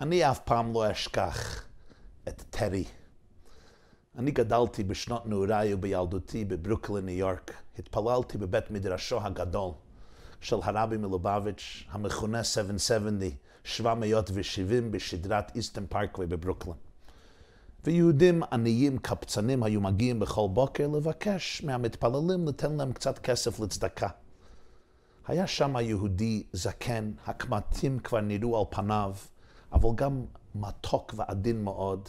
אני אף פעם לא אשכח את טרי. אני גדלתי בשנות נעוריי ובילדותי בברוקלין, ניו יורק. התפללתי בבית מדרשו הגדול של הרבי מלובביץ', המכונה 770, 770 בשדרת איסטן פארקווי בברוקלין. ויהודים עניים, קפצנים, היו מגיעים בכל בוקר לבקש מהמתפללים לתן להם קצת כסף לצדקה. היה שם יהודי זקן, הקמטים כבר נראו על פניו, אבל גם מתוק ועדין מאוד.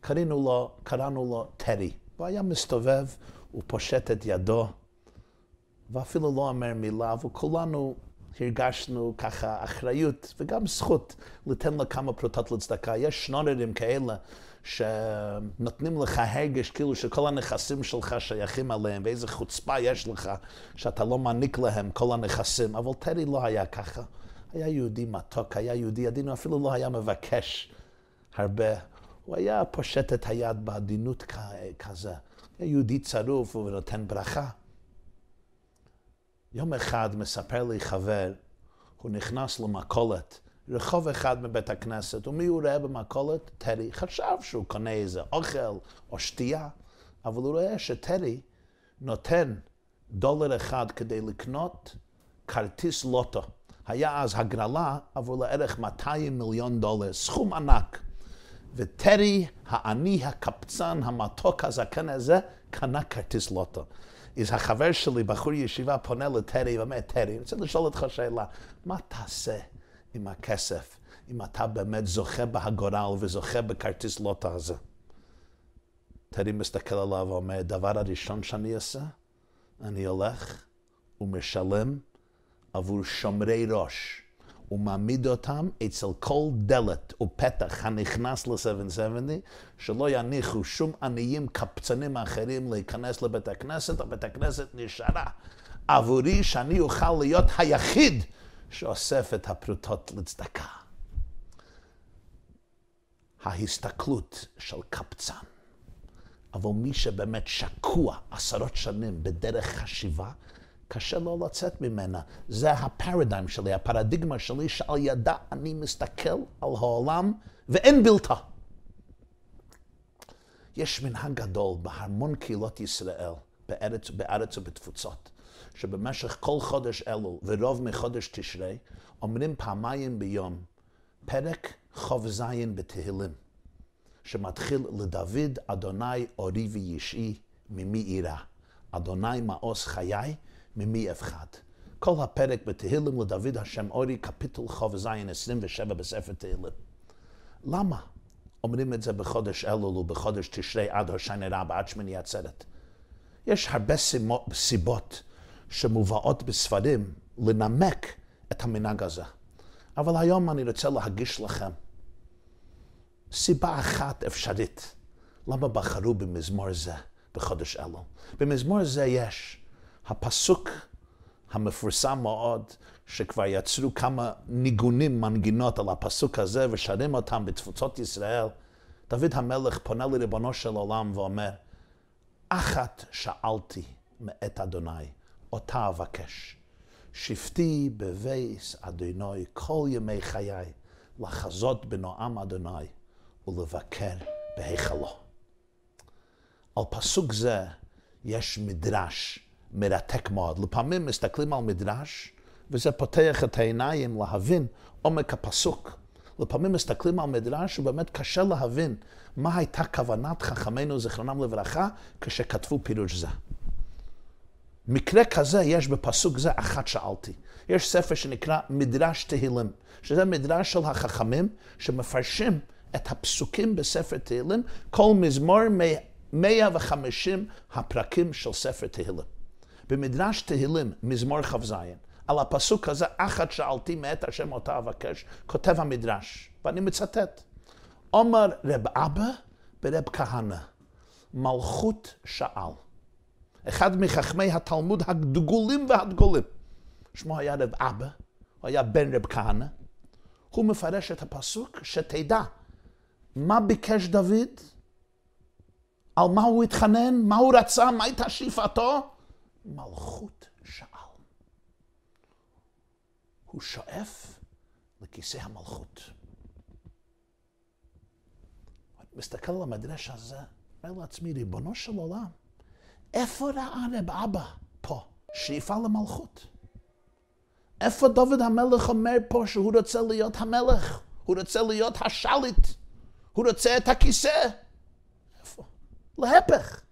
קראנו לו, קראנו לו טרי. הוא היה מסתובב, הוא פושט את ידו, ואפילו לא אומר מילה, וכולנו הרגשנו ככה אחריות וגם זכות לתן לו כמה פרוטות לצדקה. יש שנוררים כאלה שנותנים לך הרגש כאילו שכל הנכסים שלך שייכים עליהם, ואיזה חוצפה יש לך שאתה לא מעניק להם כל הנכסים. אבל טרי לא היה ככה. היה יהודי מתוק, היה יהודי עדין, הוא אפילו לא היה מבקש הרבה. הוא היה פושט את היד בעדינות כזה. היה יהודי צרוף ונותן ברכה. יום אחד מספר לי חבר, הוא נכנס למכולת, רחוב אחד מבית הכנסת, ומי הוא רואה במכולת? טרי. חשב שהוא קונה איזה אוכל או שתייה, אבל הוא רואה שטרי נותן דולר אחד כדי לקנות כרטיס לוטו. היה אז הגרלה עבור לערך 200 מיליון דולר, סכום ענק. וטרי, העני, הקפצן, המתוק, הזקן הזה, קנה כרטיס לוטו. אז החבר שלי, בחור ישיבה, פונה לטרי ואומר, טרי, אני רוצה לשאול אותך שאלה, מה תעשה עם הכסף אם אתה באמת זוכה בהגורל וזוכה בכרטיס לוטו הזה? טרי מסתכל עליו ואומר, הדבר הראשון שאני אעשה, אני הולך ומשלם עבור שומרי ראש. ומעמיד אותם אצל כל דלת ופתח הנכנס ל-770, שלא יניחו שום עניים קפצנים אחרים להיכנס לבית הכנסת, הבית הכנסת נשארה עבורי שאני אוכל להיות היחיד שאוסף את הפרוטות לצדקה. ההסתכלות של קפצן. אבל מי שבאמת שקוע עשרות שנים בדרך חשיבה, קשה לו לצאת ממנה. זה הפרדיום שלי, הפרדיגמה שלי, שעל ידה אני מסתכל על העולם ואין בלתה. יש מנהג גדול בהמון קהילות ישראל, בארץ, בארץ ובתפוצות, שבמשך כל חודש אלול ורוב מחודש תשרי, אומרים פעמיים ביום פרק ח"ז בתהילים, שמתחיל לדוד, אדוני אורי וישעי, ממי אירא. אדוני מעוז חיי, ממי אבחד. כל הפרק בתהילים לדוד השם אורי, קפיטול כ"ז 27 בספר תהילים. למה אומרים את זה בחודש אלול ובחודש תשרי עד הושענא רבה, עד שמיני עצרת? יש הרבה סיבות שמובאות בספרים לנמק את המנהג הזה. אבל היום אני רוצה להגיש לכם סיבה אחת אפשרית למה בחרו במזמור זה בחודש אלול. במזמור זה יש הפסוק המפורסם מאוד, שכבר יצרו כמה ניגונים, מנגינות על הפסוק הזה, ושרים אותם בתפוצות ישראל, דוד המלך פונה לריבונו של עולם ואומר, אחת שאלתי מאת אדוני, אותה אבקש. שבתי בבייס אדוני כל ימי חיי, לחזות בנועם אדוני ולבקר בהיכלו. על פסוק זה יש מדרש מרתק מאוד. לפעמים מסתכלים על מדרש, וזה פותח את העיניים להבין עומק הפסוק. לפעמים מסתכלים על מדרש ובאמת קשה להבין מה הייתה כוונת חכמינו זיכרונם לברכה כשכתבו פירוש זה. מקרה כזה יש בפסוק זה אחת שאלתי. יש ספר שנקרא מדרש תהילים, שזה מדרש של החכמים שמפרשים את הפסוקים בספר תהילים, כל מזמור 150 הפרקים של ספר תהילים. במדרש תהילים, מזמור כ"ז, על הפסוק הזה, אחת שאלתי מאת השם אותה אבקש, כותב המדרש, ואני מצטט, עומר רב אבא ברב כהנא, מלכות שאל. אחד מחכמי התלמוד הדגולים והדגולים. שמו היה רב אבא, הוא היה בן רב כהנא. הוא מפרש את הפסוק, שתדע מה ביקש דוד, על מה הוא התחנן, מה הוא רצה, מה הייתה שאיפתו, מלכות שאל. הוא שואף לכיסא המלכות. מסתכל על המדרש הזה, אומר לעצמי, ריבונו של עולם, איפה ראה רב אבא פה שאיפה למלכות? איפה דוד המלך אומר פה שהוא רוצה להיות המלך? הוא רוצה להיות השליט. הוא רוצה את הכיסא. איפה? להפך.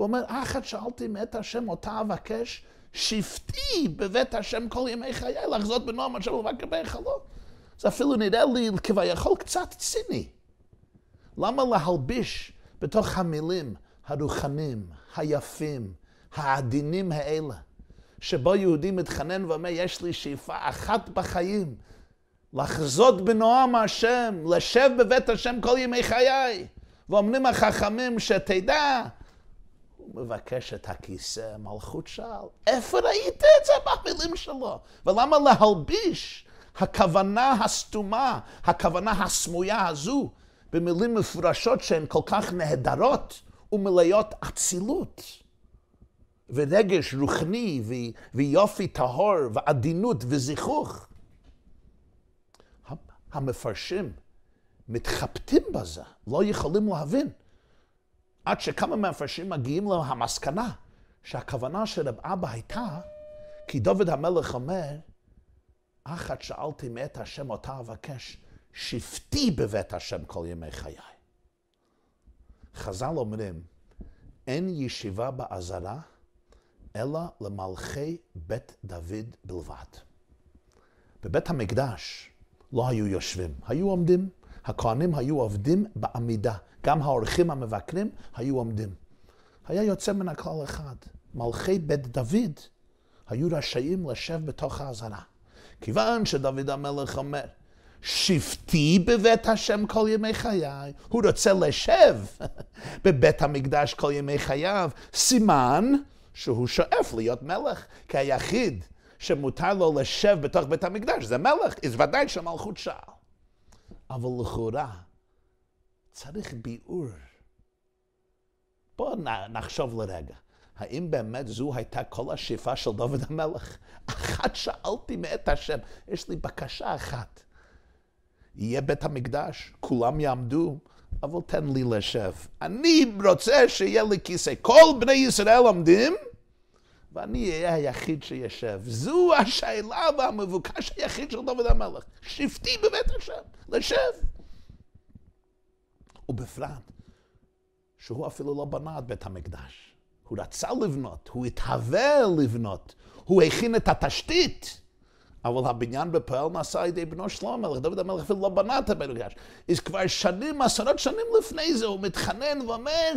הוא אומר, אחת שאלתי מאת השם אותה אבקש, שבטי בבית השם כל ימי חיי, לחזות בנועם השם ולבקר בהיכלו. זה אפילו נראה לי כביכול קצת ציני. למה להלביש בתוך המילים הרוחנים, היפים, העדינים האלה, שבו יהודי מתחנן ואומר, יש לי שאיפה אחת בחיים, לחזות בנועם השם, לשב בבית השם כל ימי חיי. ואומרים החכמים שתדע, מבקש את הכיסא, מלכות שאל. איפה ראית את זה במילים שלו? ולמה להלביש הכוונה הסתומה, הכוונה הסמויה הזו, במילים מפורשות שהן כל כך נהדרות ומלאות אצילות? ורגש רוחני ו- ויופי טהור ועדינות וזיכוך. המפרשים מתחבטים בזה, לא יכולים להבין. עד שכמה מהמפרשים מגיעים למסקנה שהכוונה של רב אבא הייתה, כי דוד המלך אומר, אחת שאלתי מאת השם אותה אבקש, שבטי בבית השם כל ימי חיי. חז"ל אומרים, אין ישיבה בעזרה, אלא למלכי בית דוד בלבד. בבית המקדש לא היו יושבים, היו עומדים. הכהנים היו עובדים בעמידה. גם האורחים המבקרים היו עומדים. היה יוצא מן הכלל אחד. מלכי בית דוד היו רשאים לשב בתוך האזהרה. כיוון שדוד המלך אומר, שבטי בבית השם כל ימי חיי, הוא רוצה לשב בבית המקדש כל ימי חייו, סימן שהוא שואף להיות מלך, כי היחיד שמותר לו לשב בתוך בית המקדש זה מלך, אז ודאי שמלכות שאל. אבל לכאורה צריך ביאור. בואו נחשוב לרגע. האם באמת זו הייתה כל השאיפה של דוד המלך? אחת שאלתי מאת השם, יש לי בקשה אחת. יהיה בית המקדש, כולם יעמדו, אבל תן לי לשב. אני רוצה שיהיה לי כיסא. כל בני ישראל עומדים, ואני אהיה היחיד שישב. זו השאלה והמבוקש היחיד של דוד המלך. שבטי בבית השם, לשב. ובפרט, שהוא אפילו לא בנה את בית המקדש. הוא רצה לבנות, הוא התהווה לבנות, הוא הכין את התשתית. אבל הבניין בפועל נעשה על ידי בנו שלמה המלך, דוד המלך אפילו לא בנה את הבית המקדש. אז כבר שנים, עשרות שנים לפני זה, הוא מתחנן ואומר,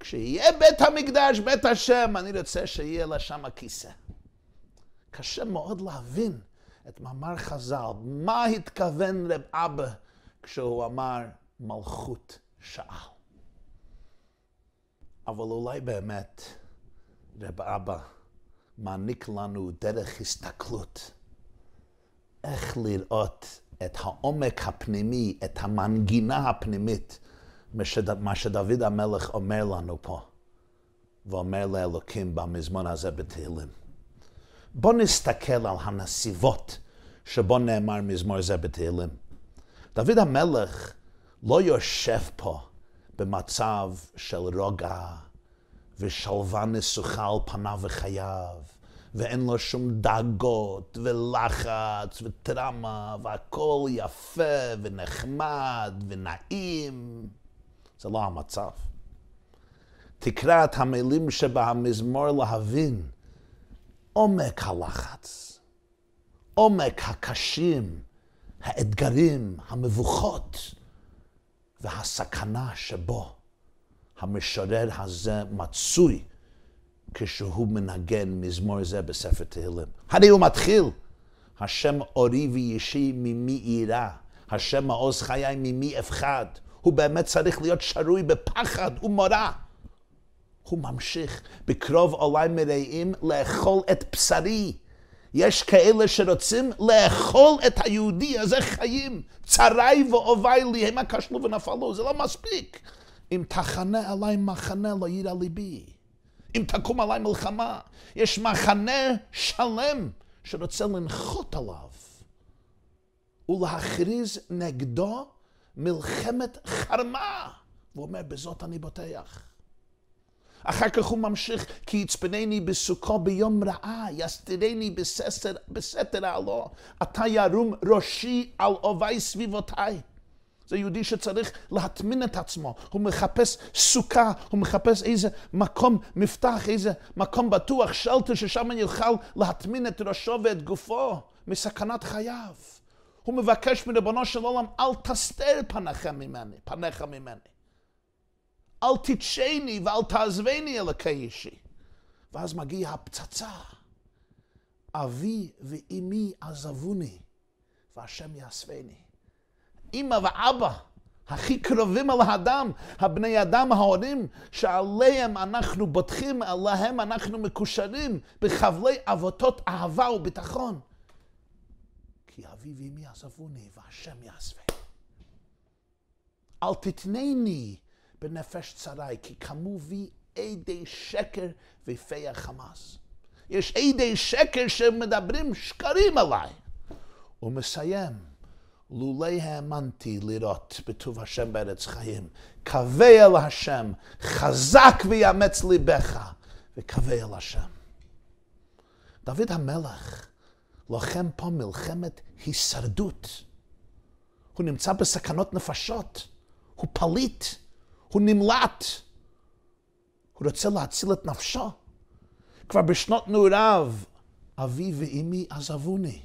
כשיהיה בית המקדש, בית השם, אני רוצה שיהיה לה שם הכיסא. קשה מאוד להבין את מאמר חז"ל, מה התכוון רב אבא כשהוא אמר מלכות שאל. אבל אולי באמת רב אבא מעניק לנו דרך הסתכלות, איך לראות את העומק הפנימי, את המנגינה הפנימית מה שדוד המלך אומר לנו פה, ואומר לאלוקים במזמון הזה בתהילים. בואו נסתכל על הנסיבות שבו נאמר מזמור זה בתהילים. דוד המלך לא יושב פה במצב של רוגע ושלווה נסוכה על פניו וחייו, ואין לו שום דאגות ולחץ וטראומה, והכל יפה ונחמד ונעים. זה לא המצב. תקרא את המילים שבמזמור להבין עומק הלחץ, עומק הקשים, האתגרים, המבוכות והסכנה שבו המשורר הזה מצוי כשהוא מנגן מזמור זה בספר תהילים. הרי הוא מתחיל, השם אורי וישי ממי יירא, השם מעוז חיי ממי אפחד. הוא באמת צריך להיות שרוי בפחד ומורא. הוא ממשיך, בקרוב עולי מרעים לאכול את בשרי. יש כאלה שרוצים לאכול את היהודי הזה חיים. צרי ואובי לי, המה כשלו ונפלו, זה לא מספיק. אם תחנה עליי מחנה לא יירא ליבי. אם תקום עליי מלחמה, יש מחנה שלם שרוצה לנחות עליו ולהכריז נגדו מלחמת חרמה. והוא אומר, בזאת אני בוטח. אחר כך הוא ממשיך, כי יצפנני בסוכו ביום רעה, יסתירני בסתר, בסתר העלו, אתה ירום ראשי על אובי סביבותיי. זה יהודי שצריך להטמין את עצמו, הוא מחפש סוכה, הוא מחפש איזה מקום מפתח, איזה מקום בטוח, שלטר ששם אני אוכל להטמין את ראשו ואת גופו מסכנת חייו. הוא מבקש מריבונו של עולם, אל תסתר פניכם ממני, פניך ממני. אל תדשני ואל תעזבני אלוקי אישי. ואז מגיעה הפצצה. אבי ואימי עזבוני, והשם יאספני. אימא ואבא, הכי קרובים על האדם, הבני אדם, ההורים, שעליהם אנחנו בוטחים, עליהם אנחנו מקושרים בחבלי אבותות אהבה וביטחון. כי אבי ואמי עזבוני והשם יעזבני. אל תתנני בנפש צרי, כי קמו בי עדי שקר ויפי החמאס. יש עדי שקר שמדברים שקרים עליי. הוא מסיים, לולי האמנתי לראות בטוב השם בארץ חיים, קווה אל השם, חזק ויאמץ ליבך, וקווה אל השם. דוד המלך לוחם פה מלחמת הישרדות. הוא נמצא בסכנות נפשות, הוא פליט, הוא נמלט. הוא רוצה להציל את נפשו. כבר בשנות נעוריו, אבי ואמי עזבוני.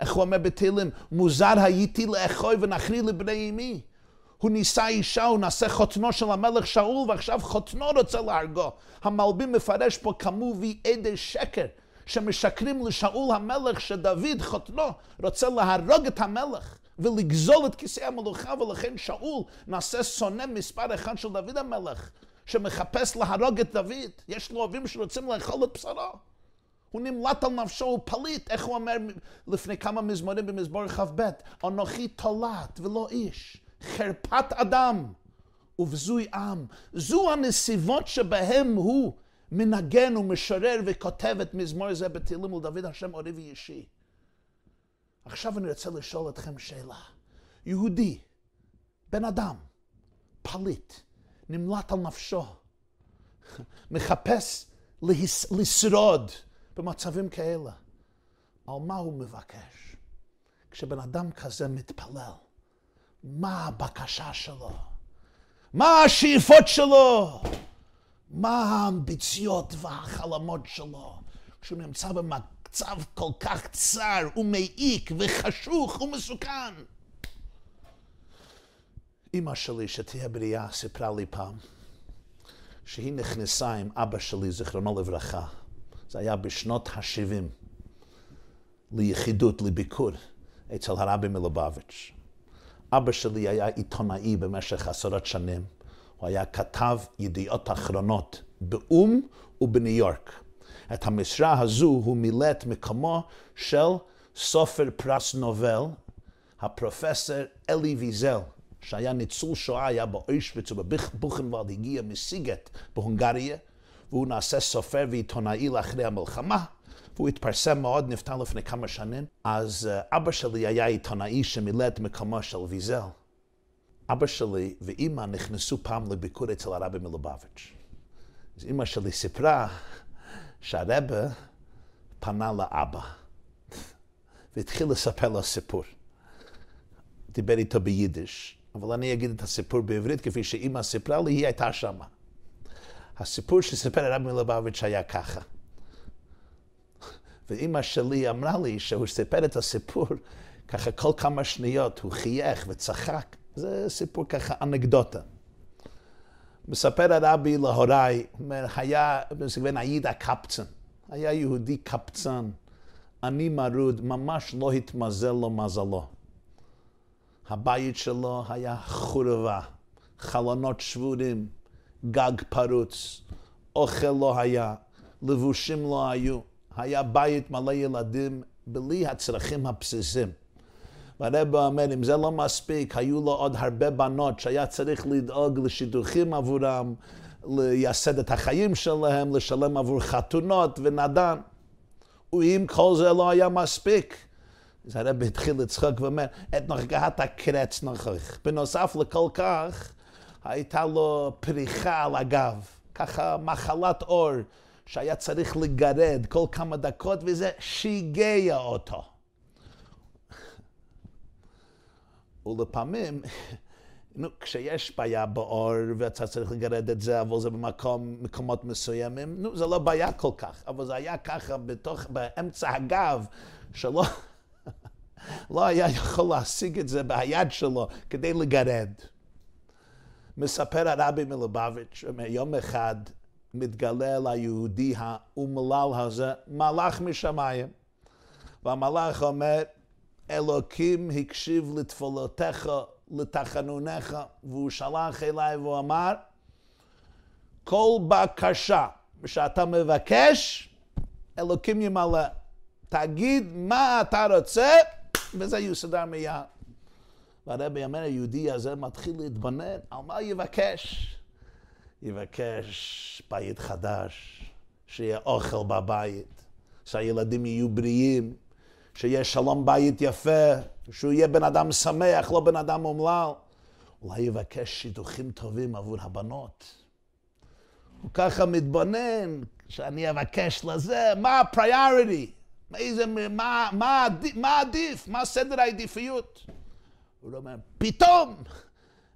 איך הוא אומר בתהילים? מוזר הייתי לאחוי ונכרי לבני אמי. הוא נישא אישה, הוא נעשה חותנו של המלך שאול, ועכשיו חותנו רוצה להרגו. המלבים מפרש פה כמו וי עדי שקר. שמשקרים לשאול המלך שדוד חותנו רוצה להרוג את המלך ולגזול את כיסא המלוכה ולכן שאול נעשה שונא מספר אחד של דוד המלך שמחפש להרוג את דוד. יש לו אוהבים שרוצים לאכול את בשרו. הוא נמלט על נפשו, הוא פליט, איך הוא אומר לפני כמה מזמורים במזמור כ"ב, אנוכי תולעת ולא איש, חרפת אדם ובזוי עם. זו הנסיבות שבהם הוא מנגן ומשורר וכותב את מזמור זה בתהילים לדוד השם אורי ואישי. עכשיו אני רוצה לשאול אתכם שאלה. יהודי, בן אדם, פליט, נמלט על נפשו, מחפש להס... לשרוד במצבים כאלה. על מה הוא מבקש? כשבן אדם כזה מתפלל, מה הבקשה שלו? מה השאיפות שלו? מה האמביציות והחלומות שלו כשהוא נמצא במצב כל כך צר ומעיק וחשוך ומסוכן. אמא שלי, שתהיה בריאה, סיפרה לי פעם שהיא נכנסה עם אבא שלי, זיכרונו לברכה, זה היה בשנות ה-70, ליחידות, לביקור, אצל הרבי מלובביץ'. אבא שלי היה עיתונאי במשך עשרות שנים. הוא היה כתב ידיעות אחרונות באו"ם ובניו יורק. את המשרה הזו הוא מילא את מקומו של סופר פרס נובל, הפרופסור אלי ויזל, שהיה ניצול שואה, היה באוישוויץ ובבוכנוולד, הגיע מסיגט בהונגריה, והוא נעשה סופר ועיתונאי לאחרי המלחמה, והוא התפרסם מאוד, נפטר לפני כמה שנים. אז אה, אבא שלי היה עיתונאי שמילא את מקומו של ויזל. אבא שלי ואימא נכנסו פעם לביקור אצל הרבי מלובביץ'. אז אימא שלי סיפרה שהרבה פנה לאבא והתחיל לספר לו סיפור. דיבר איתו ביידיש, אבל אני אגיד את הסיפור בעברית כפי שאימא סיפרה לי, היא הייתה שמה. הסיפור שסיפר הרבי מלובביץ' היה ככה. ואימא שלי אמרה לי שהוא סיפר את הסיפור, ככה כל כמה שניות הוא חייך וצחק. זה סיפור ככה, אנקדוטה. מספר הרבי להוריי, אומר, היה, בסגוון עידה קפצן, היה יהודי קפצן, אני מרוד, ממש לא התמזל לו מזלו. הבית שלו היה חורבה, חלונות שבורים, גג פרוץ, אוכל לא היה, לבושים לא היו, היה בית מלא ילדים בלי הצרכים הבסיסיים. והרב אומר, אם זה לא מספיק, היו לו עוד הרבה בנות שהיה צריך לדאוג לשידוכים עבורם, לייסד את החיים שלהם, לשלם עבור חתונות ונדן. ואם כל זה לא היה מספיק, אז הרב התחיל לצחוק ואומר, את נרגעת הקרץ נוכח. בנוסף לכל כך, הייתה לו פריחה על הגב, ככה מחלת עור, שהיה צריך לגרד כל כמה דקות, וזה שיגע אותו. ולפעמים, נו, כשיש בעיה בעור ואתה צריך לגרד את זה, אבל זה במקום, מקומות מסוימים, נו, זה לא בעיה כל כך, אבל זה היה ככה בתוך, באמצע הגב, שלא לא היה יכול להשיג את זה ביד שלו כדי לגרד. מספר הרבי מלובביץ', יום אחד מתגלה ליהודי האומלל הזה מלאך משמיים. והמלאך אומר, אלוקים הקשיב לתפולותיך, לתחנוניך, והוא שלח אליי והוא אמר, כל בקשה שאתה מבקש, אלוקים ימלא. תגיד מה אתה רוצה, וזה יוסדר מיד. והרבי אומר, היהודי הזה מתחיל להתבונן, על מה יבקש? יבקש בית חדש, שיהיה אוכל בבית, שהילדים יהיו בריאים, שיהיה שלום בית יפה, שהוא יהיה בן אדם שמח, לא בן אדם אומלל. אולי יבקש שידוכים טובים עבור הבנות. הוא ככה מתבונן, שאני אבקש לזה, מה הפריוריטי? איזה, מה, מה, מה עדיף? מה סדר העדיפויות? הוא אומר, פתאום,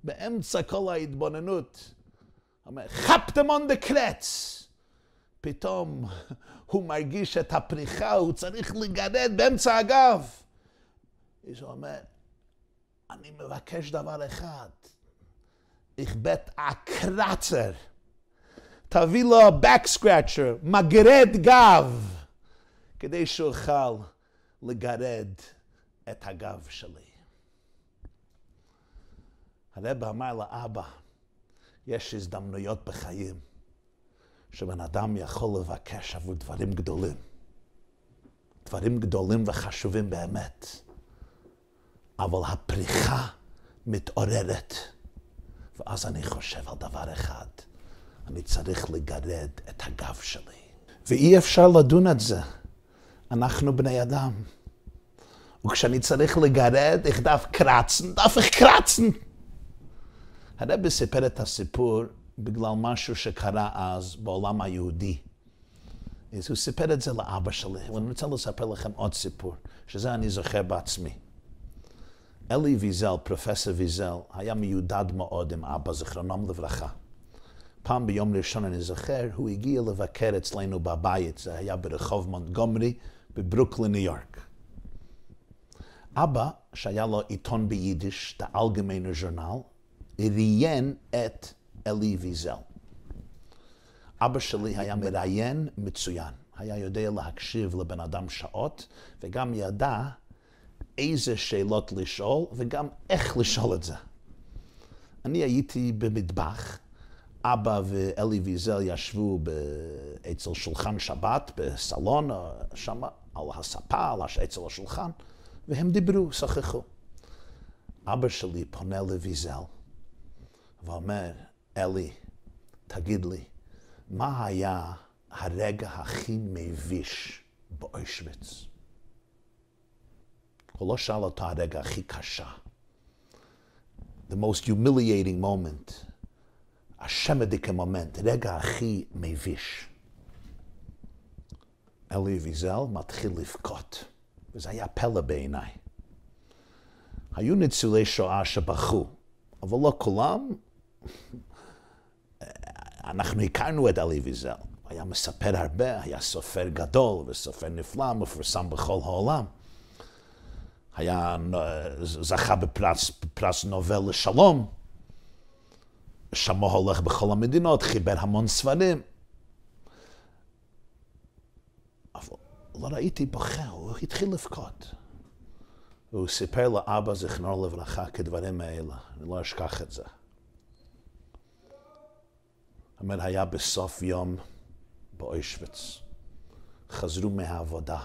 באמצע כל ההתבוננות, אומר, חפתם on the קרץ. פתאום הוא מרגיש את הפריחה, הוא צריך לגרד באמצע הגב. הוא אומר, אני מבקש דבר אחד, איך בית הקרצר, תביא לו back scratcher, מגרד גב, כדי שאוכל לגרד את הגב שלי. הרב אמר לאבא, יש הזדמנויות בחיים שבן אדם יכול לבקש עבור דברים גדולים. דברים גדולים וחשובים באמת. אבל הפריחה מתעוררת. ואז אני חושב על דבר אחד, אני צריך לגרד את הגב שלי. ואי אפשר לדון את זה. אנחנו בני אדם. וכשאני צריך לגרד, איך דף קרצן, דף איך קרצן. הרבי סיפר את הסיפור בגלל משהו שקרה אז בעולם היהודי. אז הוא סיפר את זה לאבא שלי, ואני רוצה לספר לכם עוד סיפור, שזה אני זוכר בעצמי. אלי ויזל, פרופסור ויזל, היה מיודד מאוד עם אבא, זכרונם לברכה. פעם ביום ראשון, אני זוכר, הוא הגיע לבקר אצלנו בבית, זה היה ברחוב מונטגומרי, בברוקלין, ניו יורק. אבא, שהיה לו עיתון ביידיש, The Allgemeine Journal, ראיין את אלי ויזל. אבא שלי היה מראיין מצוין, היה יודע להקשיב לבן אדם שעות, וגם ידע איזה שאלות לשאול, וגם איך לשאול את זה. אני הייתי במטבח, אבא ואלי ויזל ישבו אצל שולחן שבת, בסלון, שם, על הספה, על אצל השולחן, והם דיברו, שוחחו. אבא שלי פונה לויזל ואומר, אלי, תגיד לי, מה היה הרגע הכי מביש באושוויץ? הוא לא שאל אותו הרגע הכי קשה. The most humiliating moment. השמדיקה מומנט, רגע הכי מביש. אלי ויזל מתחיל לבכות, וזה היה פלא בעיניי. היו ניצולי שואה שבכו, אבל לא כולם, אנחנו הכרנו את אלי ויזל. הוא היה מספר הרבה, היה סופר גדול וסופר נפלא, מפורסם בכל העולם. היה, זכה בפרס, נובל לשלום. שמו הולך בכל המדינות, חיבר המון ספרים. אבל לא ראיתי בוכה, הוא התחיל לבכות. והוא סיפר לאבא, זכרונו לברכה, כדברים האלה. אני לא אשכח את זה. אומר, היה בסוף יום באושוויץ. חזרו מהעבודה.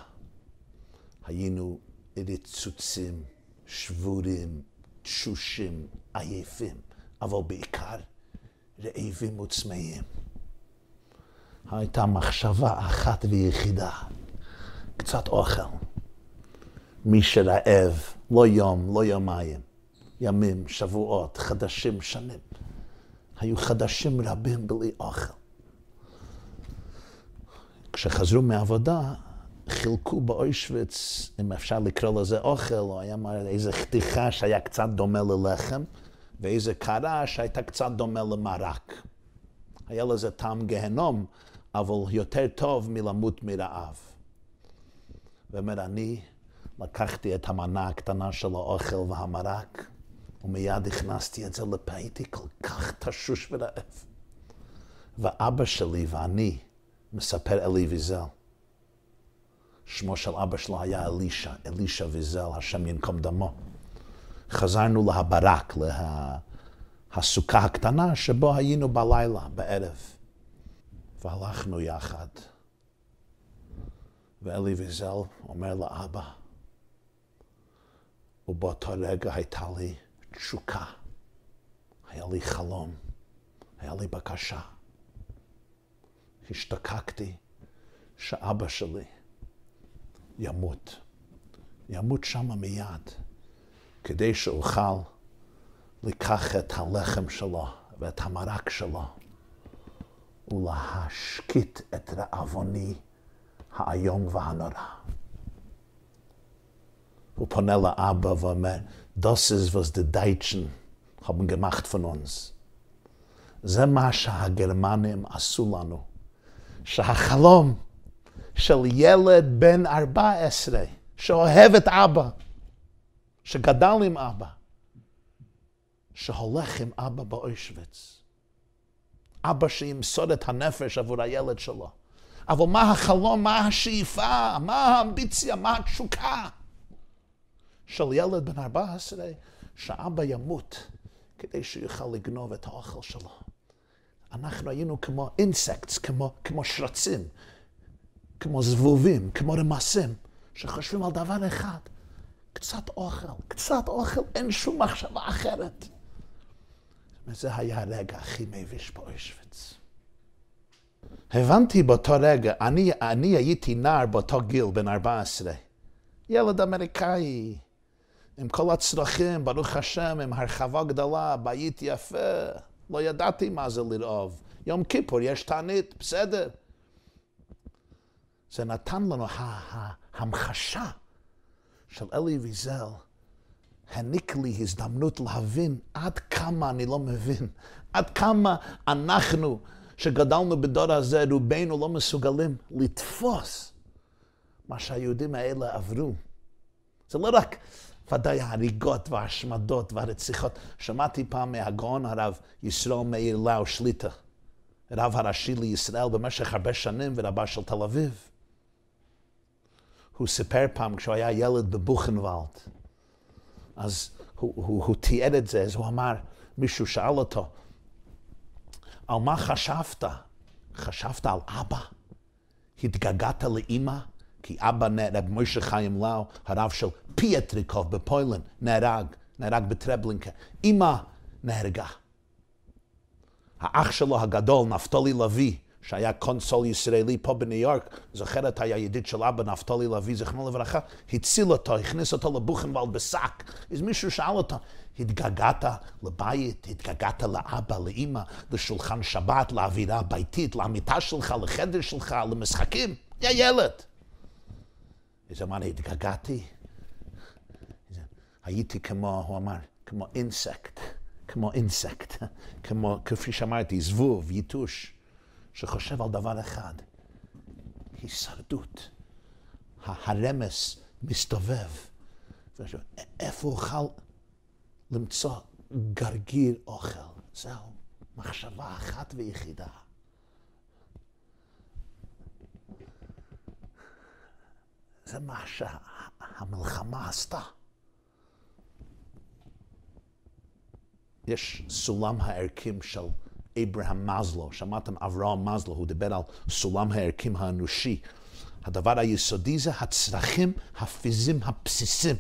היינו רצוצים, שבורים, תשושים, עייפים, אבל בעיקר רעבים וצמאים. הייתה מחשבה אחת ויחידה, קצת אוכל. מי שרעב, לא יום, לא יומיים, ימים, שבועות, חדשים, שנים. היו חדשים רבים בלי אוכל. כשחזרו מעבודה, חילקו באוישוויץ, אם אפשר לקרוא לזה אוכל, או היה איזה חתיכה שהיה קצת דומה ללחם, ואיזה קרה שהייתה קצת דומה למרק. היה לזה טעם גהנום, אבל יותר טוב מלמות מרעב. ואומר, אני לקחתי את המנה הקטנה של האוכל והמרק, ומיד הכנסתי את זה לפה, הייתי כל כך תשוש ורעב. ואבא שלי ואני, מספר אלי ויזל, שמו של אבא שלו היה אלישע, אלישע ויזל, השם ינקום דמו. חזרנו להברק, להסוכה הקטנה שבו היינו בלילה, בערב. והלכנו יחד. ואלי ויזל אומר לאבא, ובאותו רגע הייתה לי תשוקה, היה לי חלום, היה לי בקשה. השתקקתי שאבא שלי ימות. ימות שמה מיד, כדי שאוכל לקח את הלחם שלו ואת המרק שלו ולהשקיט את רעבוני האיום והנורא. הוא פונה לאבא ואומר, Das ist, was die Deutschen haben gemacht von uns. זה מה שהגרמנים עשו לנו. שהחלום של ילד בן 14, שאוהב את אבא, שגדל עם אבא, שהולך עם אבא באוישוויץ. אבא שימסור את הנפש עבור הילד שלו. אבל מה החלום, מה השאיפה, מה האמביציה, מה התשוקה של ילד בן 14, שאבא ימות כדי שיוכל לגנוב את האוכל שלו. אנחנו היינו כמו אינסקטס, כמו, כמו שרצים, כמו זבובים, כמו רמסים, שחושבים על דבר אחד, קצת אוכל, קצת אוכל, אין שום מחשבה אחרת. וזה היה הרגע הכי מביש באושוויץ. הבנתי באותו רגע, אני, אני הייתי נער באותו גיל, בן 14. ילד אמריקאי, עם כל הצרכים, ברוך השם, עם הרחבה גדולה, בית יפה. לא ידעתי מה זה לרעוב. יום כיפור יש תענית, בסדר. זה נתן לנו ההמחשה של אלי ויזל, העניק לי הזדמנות להבין עד כמה אני לא מבין, עד כמה אנחנו, שגדלנו בדור הזה, רובנו לא מסוגלים לתפוס מה שהיהודים האלה עברו. זה לא רק ודאי ההריגות וההשמדות והרציחות. שמעתי פעם מהגאון הרב ישראל מאיר לאו שליטה, רב הראשי לישראל במשך הרבה שנים ורבה של תל אביב. הוא סיפר פעם כשהוא היה ילד בבוכנוולד, אז הוא, הוא, הוא תיאר את זה, אז הוא אמר, מישהו שאל אותו, על מה חשבת? חשבת על אבא? התגעגעת לאימא? כי אבא רב מוישה חיים לאו, הרב של פיאטריקוב בפוילן, נהרג, נהרג בטרבלינקה. אמא נהרגה. האח שלו הגדול, נפתולי לביא, שהיה קונסול ישראלי פה בניו יורק, זוכרת היה ידיד של אבא נפתולי לביא, זכרונו לברכה, הציל אותו, הכניס אותו לבוכנוולד בשק. אז מישהו שאל אותו, התגעגעת לבית, התגעגעת לאבא, לאימא, לשולחן שבת, לאווירה ביתית, למיטה שלך, לחדר שלך, למשחקים? יא ילד. איזה אמר, התגעגעתי. הייתי כמו, הוא אמר, כמו אינסקט, כמו אינסקט, כמו, כפי שאמרתי, זבוב, יתוש, שחושב על דבר אחד, הישרדות. הרמס מסתובב. איפה אוכל למצוא גרגיר אוכל? זהו, מחשבה אחת ויחידה. זה מה שהמלחמה עשתה. יש סולם הערכים של אברהם מזלו, שמעתם אברהם מזלו, הוא דיבר על סולם הערכים האנושי. הדבר היסודי זה הצרכים הפיזיים הבסיסיים.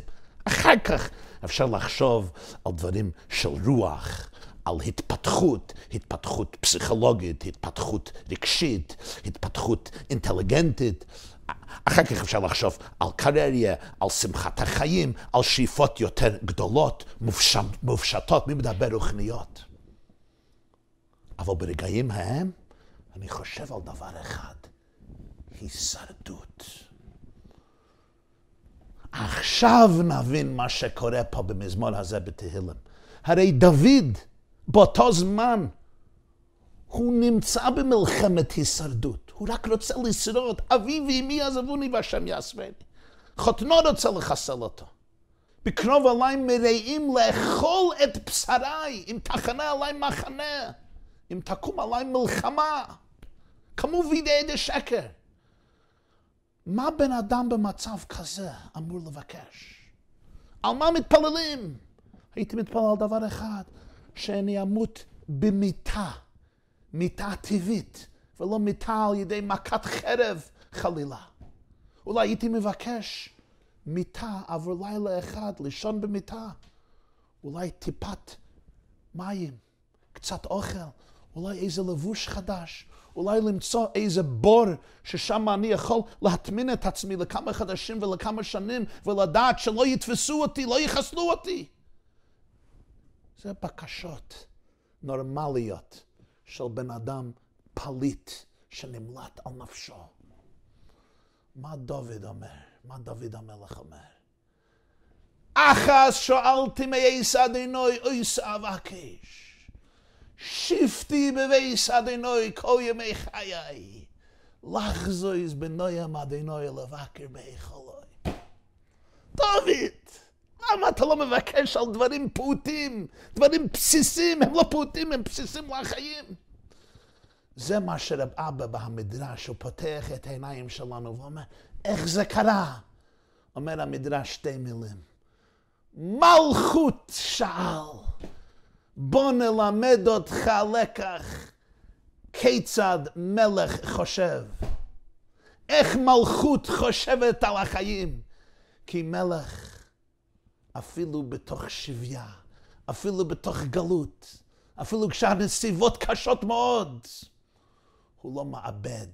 אחר כך אפשר לחשוב על דברים של רוח, על התפתחות, התפתחות פסיכולוגית, התפתחות רגשית, התפתחות אינטליגנטית, אחר כך אפשר לחשוב על קריירה, על שמחת החיים, על שאיפות יותר גדולות, מופשט, מופשטות, מי מדבר רוחניות? אבל ברגעים ההם, אני חושב על דבר אחד, הישרדות. עכשיו נבין מה שקורה פה במזמור הזה בתהילים. הרי דוד, באותו זמן, הוא נמצא במלחמת הישרדות. הוא רק רוצה לשרוד. אבי ואמי עזבוני והשם יעשבני. חותנו רוצה לחסל אותו. בקרוב עליי מרעים לאכול את בשריי, אם תחנה עליי מחנה, אם תקום עליי מלחמה. כמו וידאי דה שקר. מה בן אדם במצב כזה אמור לבקש? על מה מתפללים? הייתי מתפלל על דבר אחד, שאני אמות במיתה, מיתה טבעית, ולא מיתה על ידי מכת חרב חלילה. אולי הייתי מבקש מיטה עבור לילה אחד, לישון במיטה. אולי טיפת מים, קצת אוכל, אולי איזה לבוש חדש, אולי למצוא איזה בור ששם אני יכול להטמין את עצמי לכמה חדשים ולכמה שנים ולדעת שלא יתפסו אותי, לא יחסלו אותי. זה בקשות נורמליות של בן אדם פליט שנמלט על נפשו. מה דוד אומר? מה דוד המלך אומר? אחס שאלתי מייס אדינוי אויס אבקש. שבתי בבייס אדינוי כל ימי חיי. לחזויז בנוים אדינוי לבקר בהיכלוי. דוד, למה אתה לא מבקש על דברים פעוטים, דברים בסיסים, הם לא פעוטים, הם בסיסים לחיים? זה מה שרב אבא במדרש, הוא פותח את העיניים שלנו ואומר, איך זה קרה? אומר המדרש שתי מילים. מלכות שאל, בוא נלמד אותך לקח כיצד מלך חושב. איך מלכות חושבת על החיים. כי מלך, אפילו בתוך שביה, אפילו בתוך גלות, אפילו כשהנסיבות קשות מאוד, הוא לא מאבד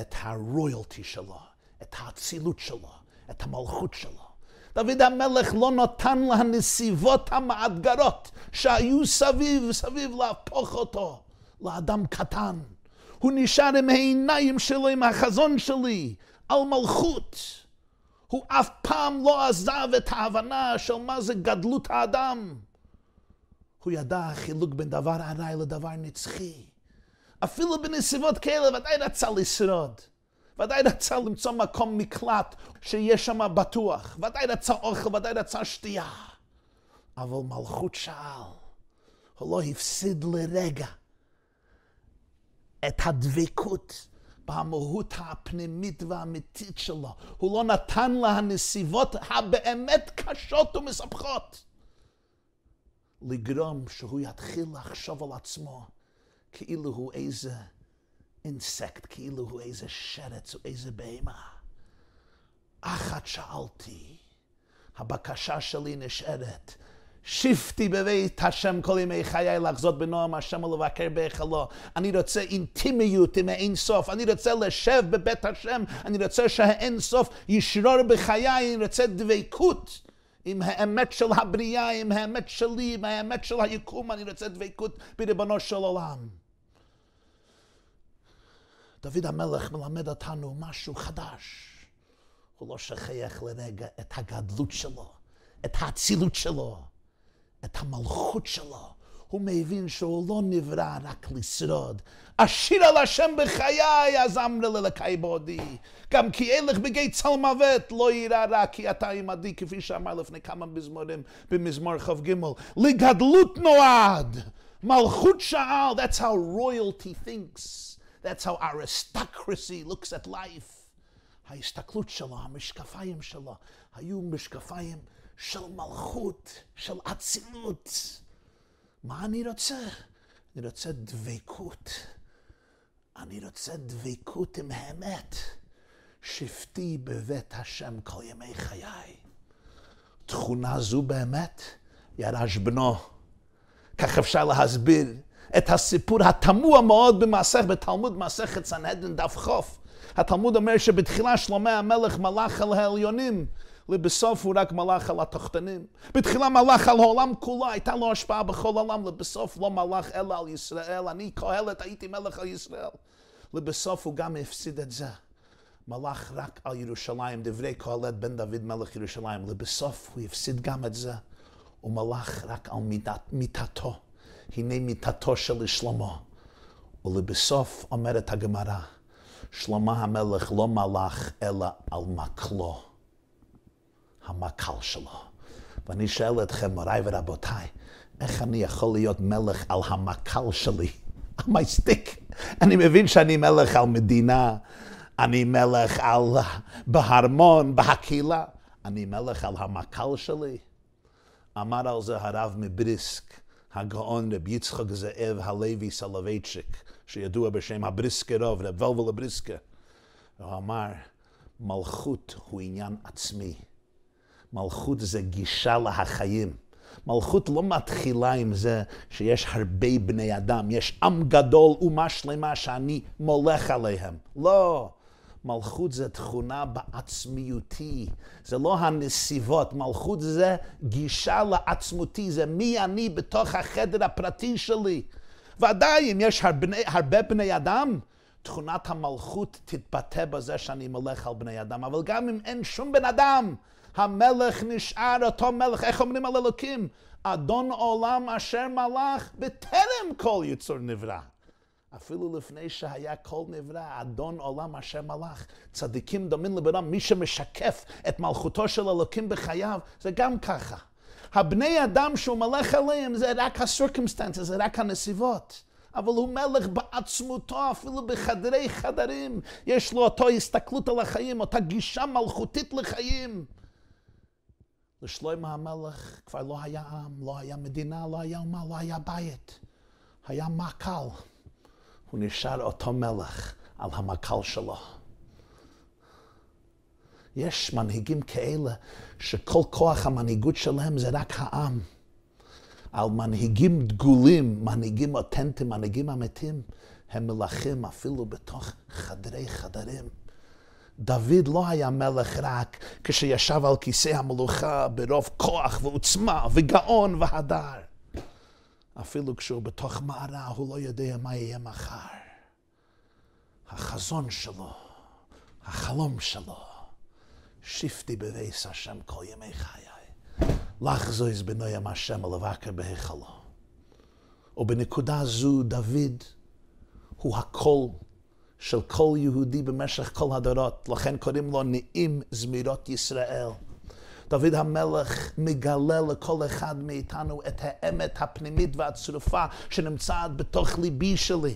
את הרויאלטי שלו, את האצילות שלו, את המלכות שלו. דוד המלך לא נתן לנסיבות המאתגרות שהיו סביב, סביב להפוך אותו לאדם קטן. הוא נשאר עם העיניים שלו, עם החזון שלי, על מלכות. הוא אף פעם לא עזב את ההבנה של מה זה גדלות האדם. הוא ידע החילוק בין דבר ארעי לדבר נצחי. אפילו בנסיבות כאלה ודאי רצה לשרוד. ודאי רצה למצוא מקום מקלט שיהיה שם בטוח. ודאי רצה אוכל, ודאי רצה שתייה. אבל מלכות שאל, הוא לא הפסיד לרגע את הדבקות במהות הפנימית והאמיתית שלו. הוא לא נתן לה הנסיבות הבאמת קשות ומסבכות לגרום שהוא יתחיל לחשוב על עצמו כאילו הוא איזה אינסקט, כאילו הוא איזה שרץ או איזה בהמה. אחת שאלתי, הבקשה שלי נשארת, שבתי בבית השם כל ימי חיי לחזות בנועם השם ולבקר בהיכלו. אני רוצה אינטימיות עם האין סוף, אני רוצה לשב בבית השם, אני רוצה שהאין סוף ישרור בחיי, אני רוצה דבקות. עם האמת של הבריאה, עם האמת שלי, עם האמת של היקום, אני רוצה דבקות בריבונו של עולם. דוד המלך מלמד אותנו משהו חדש. הוא לא שכח לרגע את הגדלות שלו, את האצילות שלו, את המלכות שלו. הוא מבין שהוא לא נברא רק לשרוד. אשיר על השם בחיי, אז אמרה ללקי בעודי. גם כי אלך בגי צל מוות, לא יירא רע, כי אתה עמדי, כפי שאמר לפני כמה מזמורים במזמור כ"ג. לגדלות נועד, מלכות שאל, that's how royalty thinks. That's how aristocracy looks at life. ההסתכלות שלו, המשקפיים שלו, היו משקפיים של מלכות, של אצילות. מה אני רוצה? אני רוצה דבקות. אני רוצה דבקות עם האמת. שבתי בבית השם כל ימי חיי. תכונה זו באמת ירש בנו. כך אפשר להסביר את הסיפור התמוה מאוד במסך, בתלמוד מסכת סנהדרין דף חוף. התלמוד אומר שבתחילה שלמה המלך מלך על העליונים לבסוף הוא רק מלך על התחתנים. בתחילה מלך על העולם כולו, הייתה לו השפעה בכל העולם, לבסוף לא מלך אלא על ישראל. אני קהלת, הייתי מלך על ישראל. לבסוף הוא גם הפסיד את זה. מלך רק על ירושלים, דברי קהלת בן דוד מלך ירושלים. לבסוף הוא הפסיד גם את זה. הוא מלך רק על מידת, מיתתו. הנה מיתתו של שלמה. ולבסוף אומרת הגמרא, שלמה המלך לא מלך אלא על מקלו. המקל שלו. ואני שואל אתכם, מוריי ורבותיי, איך אני יכול להיות מלך על המקל שלי? על מי סטיק. אני מבין שאני מלך על מדינה, אני מלך על... בהרמון, בהקהילה. אני מלך על המקל שלי. אמר על זה הרב מבריסק, הגאון רב יצחק זאב הלוי סלווייצ'יק, שידוע בשם הבריסקה רוב, רב ולבל. הוא אמר, מלכות הוא עניין עצמי. מלכות זה גישה לחיים. מלכות לא מתחילה עם זה שיש הרבה בני אדם, יש עם גדול, אומה שלמה שאני מולך עליהם. לא. מלכות זה תכונה בעצמיותי, זה לא הנסיבות, מלכות זה גישה לעצמותי, זה מי אני בתוך החדר הפרטי שלי. ודאי, אם יש הרבה, הרבה בני אדם, תכונת המלכות תתבטא בזה שאני מלך על בני אדם, אבל גם אם אין שום בן אדם, המלך נשאר אותו מלך, איך אומרים על אלוקים? אדון עולם אשר מלך בטרם כל יצור נברא. אפילו לפני שהיה כל נברא, אדון עולם אשר מלך. צדיקים דומים לברם, מי שמשקף את מלכותו של אלוקים בחייו, זה גם ככה. הבני אדם שהוא מלך עליהם זה רק ה-circumstances, זה רק הנסיבות. אבל הוא מלך בעצמותו, אפילו בחדרי חדרים. יש לו אותו הסתכלות על החיים, אותה גישה מלכותית לחיים. לשלמה המלך כבר לא היה עם, לא היה מדינה, לא היה אומה, לא היה בית. היה מקל. הוא נשאר אותו מלך על המקל שלו. יש מנהיגים כאלה שכל כוח המנהיגות שלהם זה רק העם. על מנהיגים דגולים, מנהיגים אותנטיים, מנהיגים אמיתיים, הם מלכים אפילו בתוך חדרי חדרים. דוד לא היה מלך רק כשישב על כיסא המלוכה ברוב כוח ועוצמה וגאון והדר. אפילו כשהוא בתוך מערה, הוא לא יודע מה יהיה מחר. החזון שלו, החלום שלו, שפטי בביס השם כל ימי חיי. לך זויז בנוים השם לבקר בהיכלו. ובנקודה זו דוד הוא הקול של כל יהודי במשך כל הדורות, לכן קוראים לו נעים זמירות ישראל. דוד המלך מגלה לכל אחד מאיתנו את האמת הפנימית והצרופה שנמצאת בתוך ליבי שלי.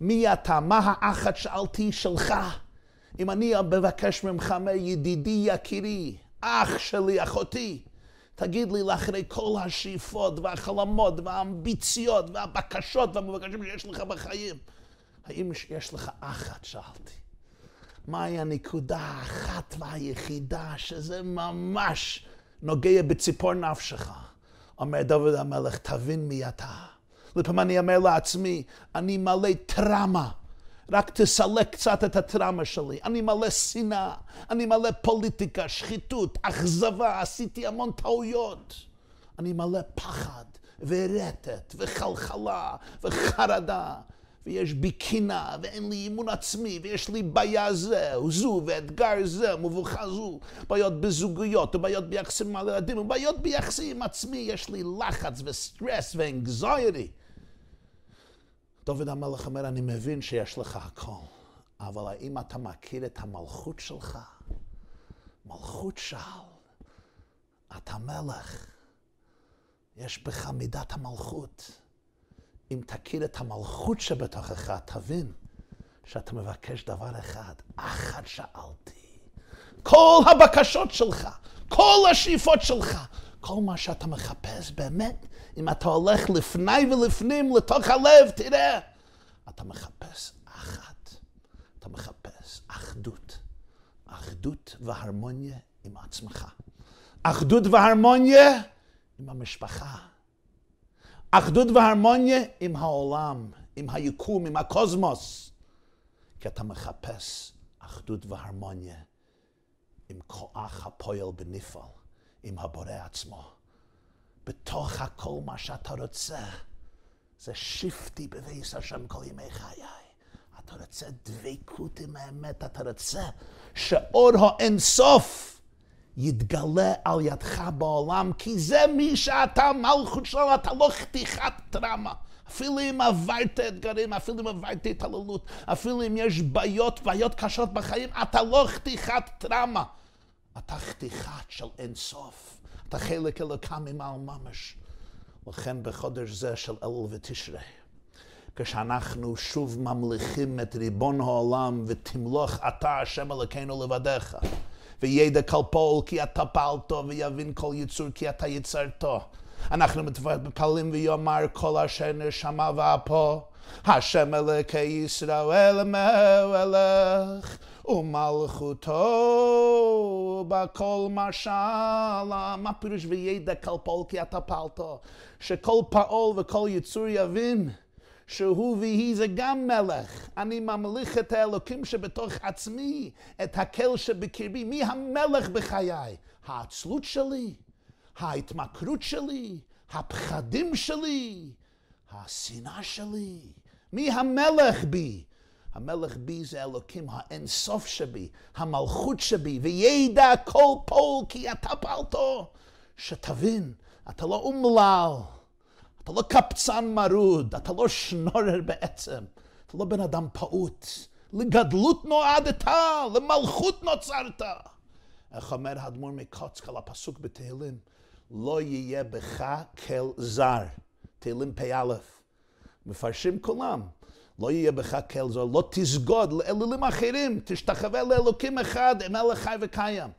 מי אתה? מה האחת שאלתי שלך? אם אני מבקש ממך, ידידי יקירי, אח שלי, אחותי, תגיד לי לאחרי כל השאיפות והחלומות והאמביציות והבקשות והמבקשים שיש לך בחיים, האם יש לך אחת? שאלתי. מהי הנקודה האחת והיחידה שזה ממש נוגע בציפור נפשך? אומר דוד המלך, תבין מי אתה. לפעמים אני אומר לעצמי, אני מלא טראומה. רק תסלק קצת את הטראומה שלי. אני מלא שנאה, אני מלא פוליטיקה, שחיתות, אכזבה, עשיתי המון טעויות. אני מלא פחד ורטט וחלחלה וחרדה. ויש בי קינה, ואין לי אימון עצמי, ויש לי בעיה זה, זו, ואתגר זה, מבוכה זו, בעיות בזוגיות, ובעיות ביחסים עם הילדים, ובעיות ביחסים עם עצמי, יש לי לחץ וסטרס ואנגזיירי. דוד המלך אומר, אני מבין שיש לך הכל, אבל האם אתה מכיר את המלכות שלך? מלכות שאל, אתה מלך, יש בך מידת המלכות. אם תכיר את המלכות שבתוכך, תבין שאתה מבקש דבר אחד, אחת שאלתי. כל הבקשות שלך, כל השאיפות שלך, כל מה שאתה מחפש, באמת, אם אתה הולך לפני ולפנים לתוך הלב, תראה, אתה מחפש אחת. אתה מחפש אחדות. אחדות והרמוניה עם עצמך. אחדות והרמוניה עם המשפחה. אחדות והרמוניה עם העולם, עם היקום, עם הקוסמוס. כי אתה מחפש אחדות והרמוניה עם כוח הפועל בנפעל, עם הבורא עצמו. בתוך הכל מה שאתה רוצה, זה שיפטי בבייס השם כל ימי חיי. אתה רוצה דבקות עם האמת, אתה רוצה שאור האינסוף יתגלה על ידך בעולם, כי זה מי שאתה, מלכות שלו, אתה לא חתיכת טראומה. אפילו אם עברת אתגרים, אפילו אם עברת התעללות, אפילו אם יש בעיות, בעיות קשות בחיים, אתה לא חתיכת טראומה. אתה חתיכת של אינסוף. אתה חלק אלוקם ממעל ממש. לכן בחודש זה של אלול ותשרי, כשאנחנו שוב ממליכים את ריבון העולם ותמלוך אתה השם אלוקינו לבדיך, וידע כל פועל כי אתה פעלתו ויבין כל יצור כי אתה יצרתו. אנחנו מתפללים ויאמר כל אשר נשמה ואפו, השם אלוקי ישראל מלך ומלכותו בכל משל, מה פירוש וידע כל פועל כי אתה פעלתו? שכל פעול וכל יצור יבין שהוא ויהי זה גם מלך. אני ממליך את האלוקים שבתוך עצמי, את הקל שבקרבי. מי המלך בחיי? העצלות שלי, ההתמכרות שלי, הפחדים שלי, השנאה שלי. מי המלך בי? המלך בי זה אלוקים, האינסוף שבי, המלכות שבי, וידע כל פועל כי אתה פעלתו. שתבין, אתה לא אומלל, אתה לא קפצן מרוד, אתה לא שנורר בעצם, אתה לא בן אדם פעוט. לגדלות נועדת, למלכות נוצרת. איך אומר האדמו"ר מקוצק על הפסוק בתהילים? לא יהיה בך כל זר. תהילים פ"א. מפרשים כולם. לא יהיה בך כל זר, לא תסגוד לאלילים אחרים, תשתחווה לאלוקים אחד, אין אלא חי וקיים.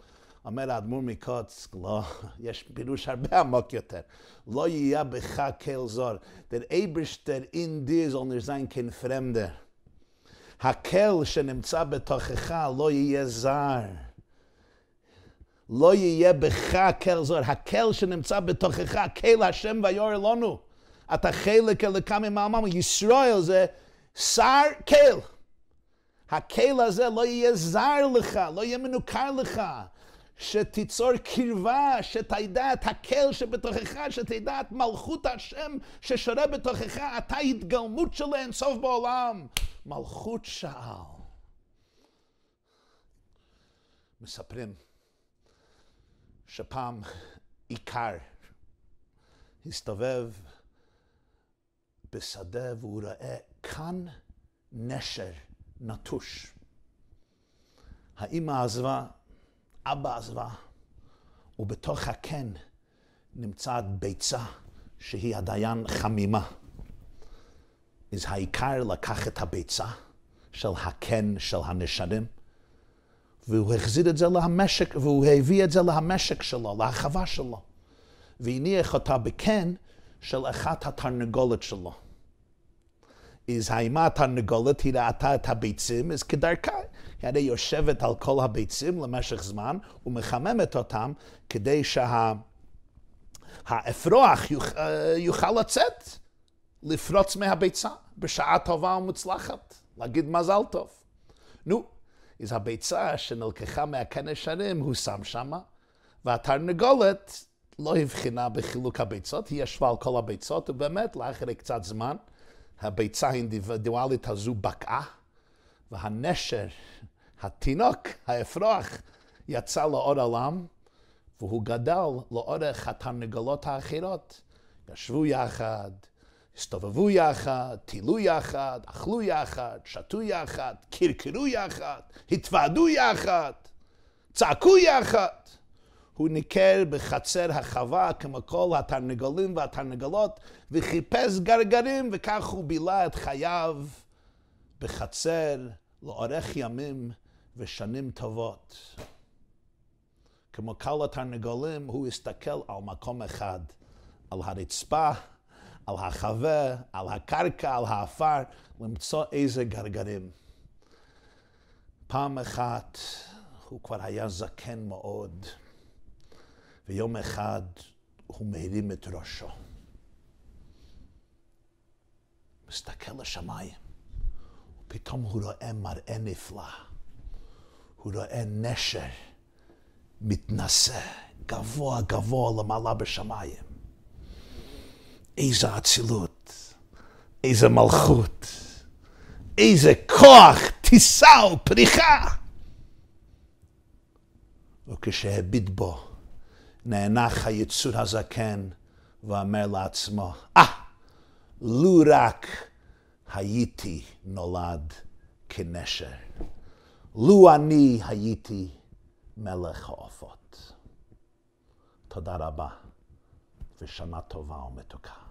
אומר האדמו"ר מקוצק, לא, יש פירוש הרבה עמוק יותר. לא יהיה בך כל. Der Eberster in dir soll nicht sein kein Fremder. הקל שנמצא בתוכך לא יהיה זר. לא יהיה בך קל זר. הקל שנמצא בתוכך, קל השם ויורא לנו. אתה חלק אלוקם ממעמם. ישראל זה שר קל. הקל הזה לא יהיה זר לך, לא יהיה מנוכר לך. שתיצור קרבה, שתדע את הקל שבתוכך, שתדע את מלכות השם ששורה בתוכך, אתה התגלמות של אינסוף בעולם. מלכות שאל. מספרים שפעם עיקר הסתובב בשדה והוא ראה כאן נשר נטוש. האמא עזבה, אבא עזבה, ובתוך הקן נמצאת ביצה שהיא עדיין חמימה. אז העיקר לקח את הביצה של הקן של הנשרים, והוא החזיר את זה למשק, והוא הביא את זה למשק שלו, להחווה שלו, והניח אותה בקן של אחת התרנגולת שלו. אז האימה התרנגולת היא ראתה את הביצים, אז כדרכה, היא הרי יושבת על כל הביצים למשך זמן ומחממת אותם כדי שהאפרוח שה... יוכל, יוכל לצאת, לפרוץ מהביצה בשעה טובה ומוצלחת, להגיד מזל טוב. נו, אז הביצה שנלקחה מהקן השנים הוא שם שמה, והתרנגולת לא הבחינה בחילוק הביצות, היא ישבה על כל הביצות, ובאמת, לאחרי קצת זמן, הביצה האינדיבידואלית הזו בקעה, והנשר, התינוק, האפרוח, יצא לאור עולם, והוא גדל לאורך התרנגולות האחרות. ישבו יחד, הסתובבו יחד, טילו יחד, אכלו יחד, שתו יחד, קרקרו יחד, התוועדו יחד, צעקו יחד. הוא ניכר בחצר החווה כמו כל התרנגולים והתרנגולות וחיפש גרגרים וכך הוא בילה את חייו בחצר לאורך ימים ושנים טובות. כמו כל התרנגולים הוא הסתכל על מקום אחד, על הרצפה, על החווה, על הקרקע, על האפר, למצוא איזה גרגרים. פעם אחת הוא כבר היה זקן מאוד. ויום אחד הוא מרים את ראשו. מסתכל לשמיים, ופתאום הוא רואה מראה נפלא. הוא רואה נשר מתנשא, גבוה גבוה למעלה בשמיים. איזה אצילות, איזה מלכות, איזה כוח, טיסה ופריחה. וכשהביט בו, נאנח היצור הזקן ואומר לעצמו, אה, ah, לו רק הייתי נולד כנשר. לו אני הייתי מלך העופות. תודה רבה ושנה טובה ומתוקה.